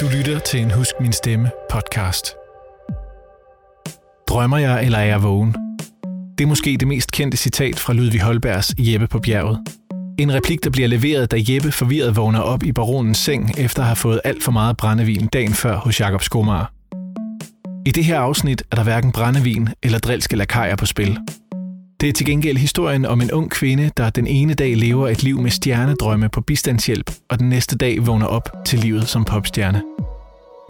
Du lytter til en Husk Min Stemme podcast. Drømmer jeg, eller er jeg vågen? Det er måske det mest kendte citat fra Ludvig Holbergs Jeppe på bjerget. En replik, der bliver leveret, da Jeppe forvirret vågner op i baronens seng, efter at have fået alt for meget brændevin dagen før hos Jakob Skomager. I det her afsnit er der hverken brændevin eller drilske lakajer på spil. Det er til gengæld historien om en ung kvinde, der den ene dag lever et liv med stjernedrømme på bistandshjælp, og den næste dag vågner op til livet som popstjerne.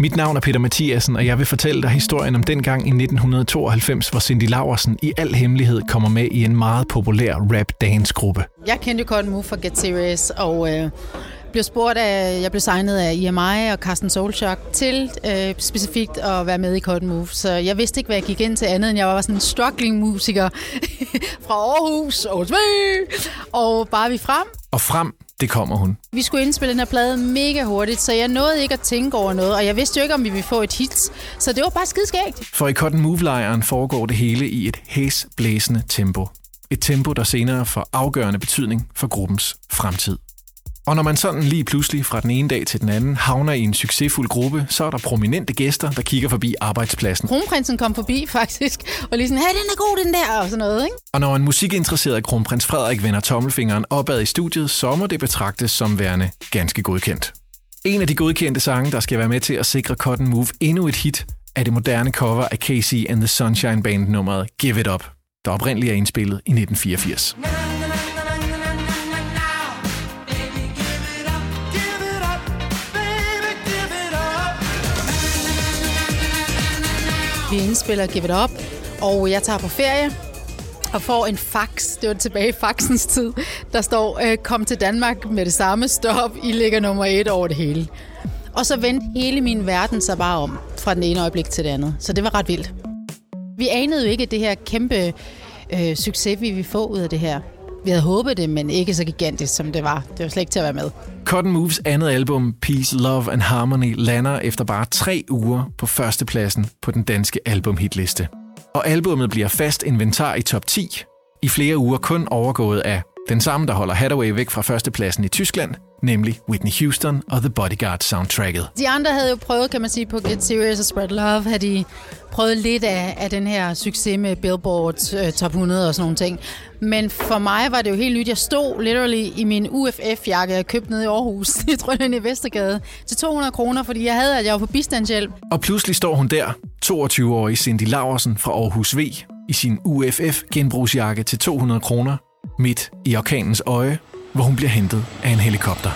Mit navn er Peter Mathiasen, og jeg vil fortælle dig historien om den gang i 1992, hvor Cindy Laversen i al hemmelighed kommer med i en meget populær rap-dance-gruppe. Jeg kendte jo Cotton Move fra Get Serious, og øh, blev spurgt af, jeg blev signet af EMI og Carsten Solchak til øh, specifikt at være med i Cotton Move. Så jeg vidste ikke, hvad jeg gik ind til andet, end jeg var sådan en struggling musiker fra Aarhus og og bare vi frem. Og frem, det kommer hun. Vi skulle indspille den her plade mega hurtigt, så jeg nåede ikke at tænke over noget, og jeg vidste jo ikke, om vi ville få et hit, så det var bare skidskægt. For i Cotton Move-lejren foregår det hele i et hæsblæsende tempo. Et tempo, der senere får afgørende betydning for gruppens fremtid. Og når man sådan lige pludselig fra den ene dag til den anden havner i en succesfuld gruppe, så er der prominente gæster, der kigger forbi arbejdspladsen. Kronprinsen kom forbi faktisk, og lige sådan, hey, den er god, den der, og sådan noget, ikke? Og når en musikinteresseret kronprins Frederik vender tommelfingeren opad i studiet, så må det betragtes som værende ganske godkendt. En af de godkendte sange, der skal være med til at sikre Cotton Move endnu et hit, er det moderne cover af Casey and the Sunshine Band nummeret Give It Up, der oprindeligt er indspillet i 1984. Vi indspiller Give It Up, og jeg tager på ferie og får en fax. Det var tilbage i faxens tid. Der står, øh, kom til Danmark med det samme stop. I ligger nummer et over det hele. Og så vendte hele min verden sig bare om fra den ene øjeblik til det andet. Så det var ret vildt. Vi anede jo ikke det her kæmpe øh, succes, vi ville få ud af det her. Vi havde håbet det, men ikke så gigantisk, som det var. Det var slet ikke til at være med. Cotton Moves andet album, Peace, Love and Harmony, lander efter bare tre uger på førstepladsen på den danske albumhitliste. Og albummet bliver fast inventar i top 10, i flere uger kun overgået af den samme, der holder Hathaway væk fra førstepladsen i Tyskland, nemlig Whitney Houston og The Bodyguard soundtracket. De andre havde jo prøvet, kan man sige, på Get Serious og Spread Love, havde de prøvet lidt af, af den her succes med Billboard uh, Top 100 og sådan nogle ting. Men for mig var det jo helt nyt. Jeg stod literally i min UFF-jakke, jeg købte nede i Aarhus, jeg tror, den i Vestergade, til 200 kroner, fordi jeg havde, at jeg var på bistandshjælp. Og pludselig står hun der, 22-årige Cindy Laversen fra Aarhus V, i sin UFF-genbrugsjakke til 200 kroner, midt i orkanens øje, hvor hun bliver hentet af en helikopter.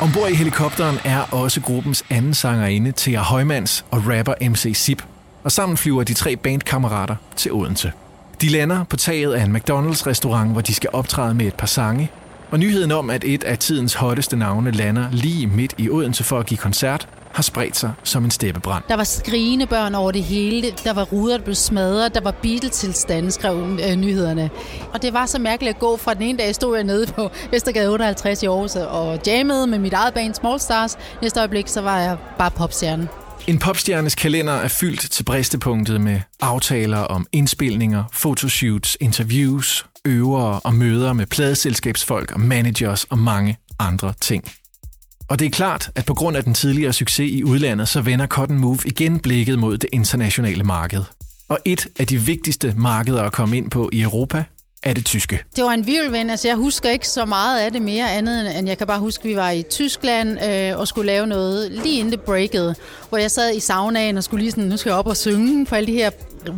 Ombord i helikopteren er også gruppens anden sangerinde, Thea Højmans og rapper MC Sip, og sammen flyver de tre bandkammerater til Odense. De lander på taget af en McDonald's-restaurant, hvor de skal optræde med et par sange, og nyheden om, at et af tidens hotteste navne lander lige midt i Odense for at give koncert, har spredt sig som en steppebrand. Der var skrigende børn over det hele. Der var ruder, der blev smadret. Der var Beatles-tilstande, skrev øh, nyhederne. Og det var så mærkeligt at gå fra den ene dag, stod jeg nede på Vestergade 58 i Aarhus og jammede med mit eget band Small Stars. Næste øjeblik, så var jeg bare popstjerne. En popstjernes kalender er fyldt til bristepunktet med aftaler om indspilninger, fotoshoots, interviews, øvere og møder med pladeselskabsfolk og managers og mange andre ting. Og det er klart, at på grund af den tidligere succes i udlandet, så vender Cotton Move igen blikket mod det internationale marked. Og et af de vigtigste markeder at komme ind på i Europa er det tyske. Det var en virvelvind. Altså, jeg husker ikke så meget af det mere andet, end jeg kan bare huske, at vi var i Tyskland øh, og skulle lave noget lige inden det breakede, hvor jeg sad i saunaen og skulle lige sådan, nu skal jeg op og synge på alle de her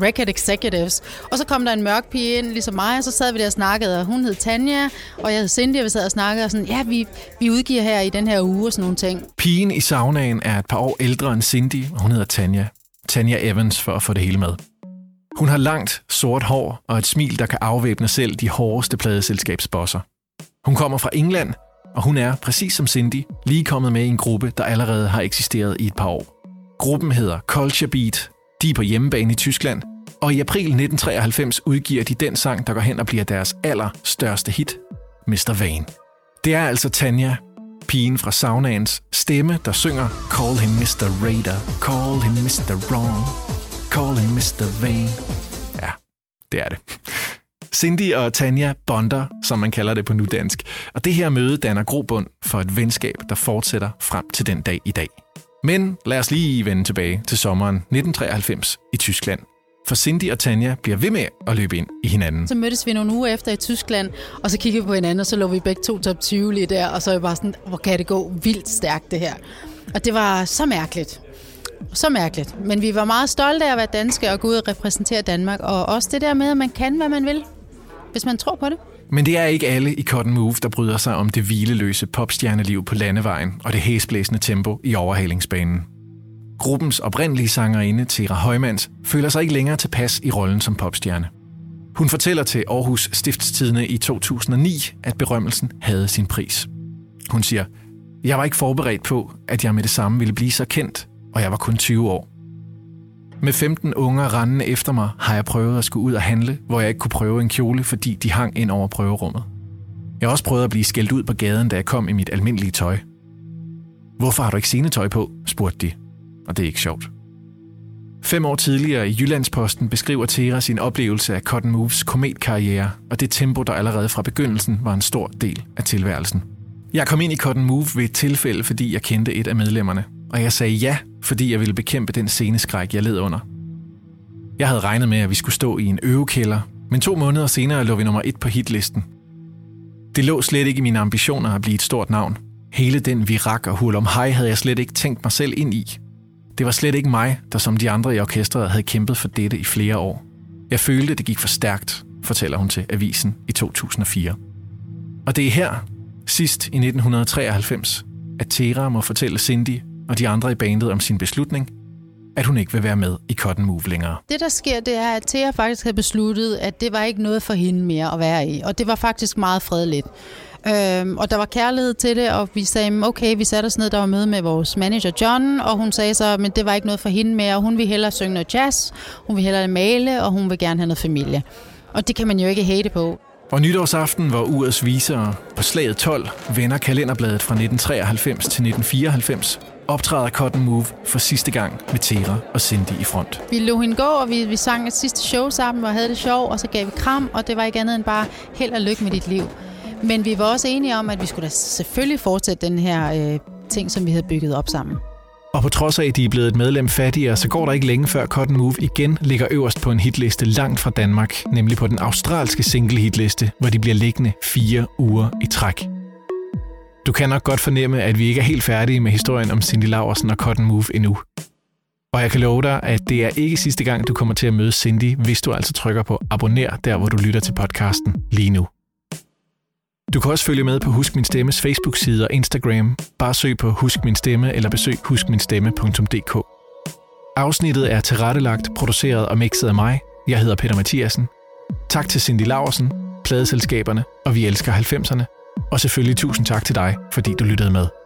record executives. Og så kom der en mørk pige ind, ligesom mig, og så sad vi der og snakkede, og hun hed Tanja, og jeg hed Cindy, og vi sad og snakkede, og sådan, ja, vi, vi udgiver her i den her uge og sådan nogle ting. Pigen i saunaen er et par år ældre end Cindy, og hun hedder Tanja. Tanja Evans, for at få det hele med. Hun har langt, sort hår og et smil, der kan afvæbne selv de hårdeste pladeselskabsbosser. Hun kommer fra England, og hun er, præcis som Cindy, lige kommet med i en gruppe, der allerede har eksisteret i et par år. Gruppen hedder Culture Beat, de er på hjemmebane i Tyskland, og i april 1993 udgiver de den sang, der går hen og bliver deres allerstørste hit, Mr. Vane. Det er altså Tanja, pigen fra saunaens stemme, der synger Call him Mr. Raider, call him Mr. Wrong, call him Mr. Vane. Ja, det er det. Cindy og Tanja bonder, som man kalder det på nudansk. Og det her møde danner grobund for et venskab, der fortsætter frem til den dag i dag. Men lad os lige vende tilbage til sommeren 1993 i Tyskland. For Cindy og Tanja bliver ved med at løbe ind i hinanden. Så mødtes vi nogle uger efter i Tyskland, og så kiggede vi på hinanden, og så lå vi begge to top 20 lige der, og så er jeg bare sådan, hvor kan det gå vildt stærkt det her. Og det var så mærkeligt. Så mærkeligt. Men vi var meget stolte af at være danske og gå ud og repræsentere Danmark. Og også det der med, at man kan, hvad man vil, hvis man tror på det. Men det er ikke alle i Cotton Move, der bryder sig om det hvileløse popstjerneliv på landevejen og det hæsblæsende tempo i overhalingsbanen. Gruppens oprindelige sangerinde, Tera Højmans, føler sig ikke længere tilpas i rollen som popstjerne. Hun fortæller til Aarhus Stiftstidende i 2009, at berømmelsen havde sin pris. Hun siger, jeg var ikke forberedt på, at jeg med det samme ville blive så kendt, og jeg var kun 20 år. Med 15 unger rendende efter mig, har jeg prøvet at skulle ud og handle, hvor jeg ikke kunne prøve en kjole, fordi de hang ind over prøverummet. Jeg har også prøvet at blive skældt ud på gaden, da jeg kom i mit almindelige tøj. Hvorfor har du ikke senetøj på? spurgte de. Og det er ikke sjovt. Fem år tidligere i Jyllandsposten beskriver Tera sin oplevelse af Cotton Moves kometkarriere og det tempo, der allerede fra begyndelsen var en stor del af tilværelsen. Jeg kom ind i Cotton Move ved et tilfælde, fordi jeg kendte et af medlemmerne, og jeg sagde ja, fordi jeg ville bekæmpe den sceneskræk, jeg led under. Jeg havde regnet med, at vi skulle stå i en øvekælder, men to måneder senere lå vi nummer et på hitlisten. Det lå slet ikke i mine ambitioner at blive et stort navn. Hele den virak og hul om hej havde jeg slet ikke tænkt mig selv ind i. Det var slet ikke mig, der som de andre i orkestret havde kæmpet for dette i flere år. Jeg følte, det gik for stærkt, fortæller hun til Avisen i 2004. Og det er her, sidst i 1993, at Tera må fortælle Cindy og de andre i bandet om sin beslutning, at hun ikke vil være med i Cotton Move længere. Det, der sker, det er, at Thea faktisk har besluttet, at det var ikke noget for hende mere at være i. Og det var faktisk meget fredeligt. Øhm, og der var kærlighed til det, og vi sagde, okay, vi satte os ned, der var møde med vores manager John, og hun sagde så, men det var ikke noget for hende mere, og hun ville hellere synge noget jazz, hun ville hellere male, og hun vil gerne have noget familie. Og det kan man jo ikke hate på. Og nytårsaften, hvor urets visere på slaget 12 vender kalenderbladet fra 1993 til 1994, optræder Cotton Move for sidste gang med Tera og Cindy i front. Vi lå hende gå, og vi, vi sang et sidste show sammen og havde det sjov, og så gav vi kram, og det var ikke andet end bare held og lykke med dit liv. Men vi var også enige om, at vi skulle da selvfølgelig fortsætte den her øh, ting, som vi havde bygget op sammen. Og på trods af, at de er blevet et medlem fattigere, så går der ikke længe før Cotton Move igen ligger øverst på en hitliste langt fra Danmark, nemlig på den australske single hitliste, hvor de bliver liggende fire uger i træk. Du kan nok godt fornemme, at vi ikke er helt færdige med historien om Cindy Laversen og Cotton Move endnu. Og jeg kan love dig, at det er ikke sidste gang, du kommer til at møde Cindy, hvis du altså trykker på abonner der, hvor du lytter til podcasten lige nu. Du kan også følge med på Husk Min Stemmes Facebook-side og Instagram. Bare søg på Husk Min Stemme eller besøg huskminstemme.dk. Afsnittet er tilrettelagt, produceret og mixet af mig. Jeg hedder Peter Mathiasen. Tak til Cindy Laversen, pladeselskaberne og Vi Elsker 90'erne. Og selvfølgelig tusind tak til dig, fordi du lyttede med.